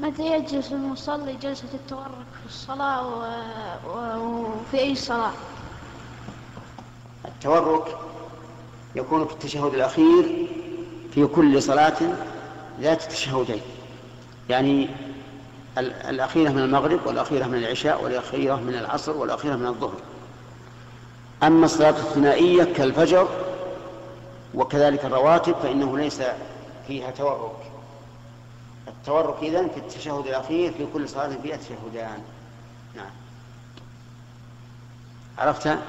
متى يجلس المصلي جلسة التورك في الصلاة و... وفي أي صلاة؟ التورك يكون في التشهد الأخير في كل صلاة ذات تشهدين يعني الأخيرة من المغرب والأخيرة من العشاء والأخيرة من العصر والأخيرة من الظهر. أما الصلاة الثنائية كالفجر وكذلك الرواتب فإنه ليس فيها تورك. التورك إذن في التشهد الأخير في كل صلاة فيها تشهدان نعم عرفتها؟